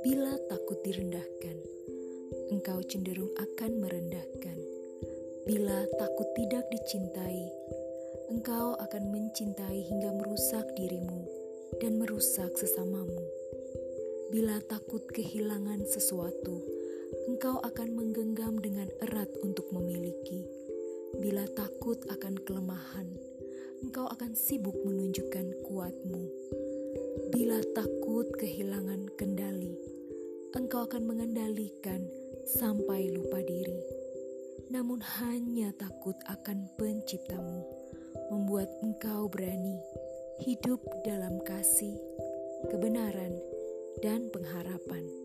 Bila takut direndahkan, engkau cenderung akan merendahkan. Bila takut tidak dicintai, engkau akan mencintai hingga merusak dirimu dan merusak sesamamu. Bila takut kehilangan sesuatu, engkau akan menggenggam dengan erat untuk memiliki. Bila takut akan kelemahan, engkau akan sibuk menunjukkan kuatmu. Bila takut kehilangan kendali, engkau akan mengendalikan sampai lupa diri. Namun hanya takut akan penciptamu membuat engkau berani hidup dalam kasih, kebenaran, dan pengharapan.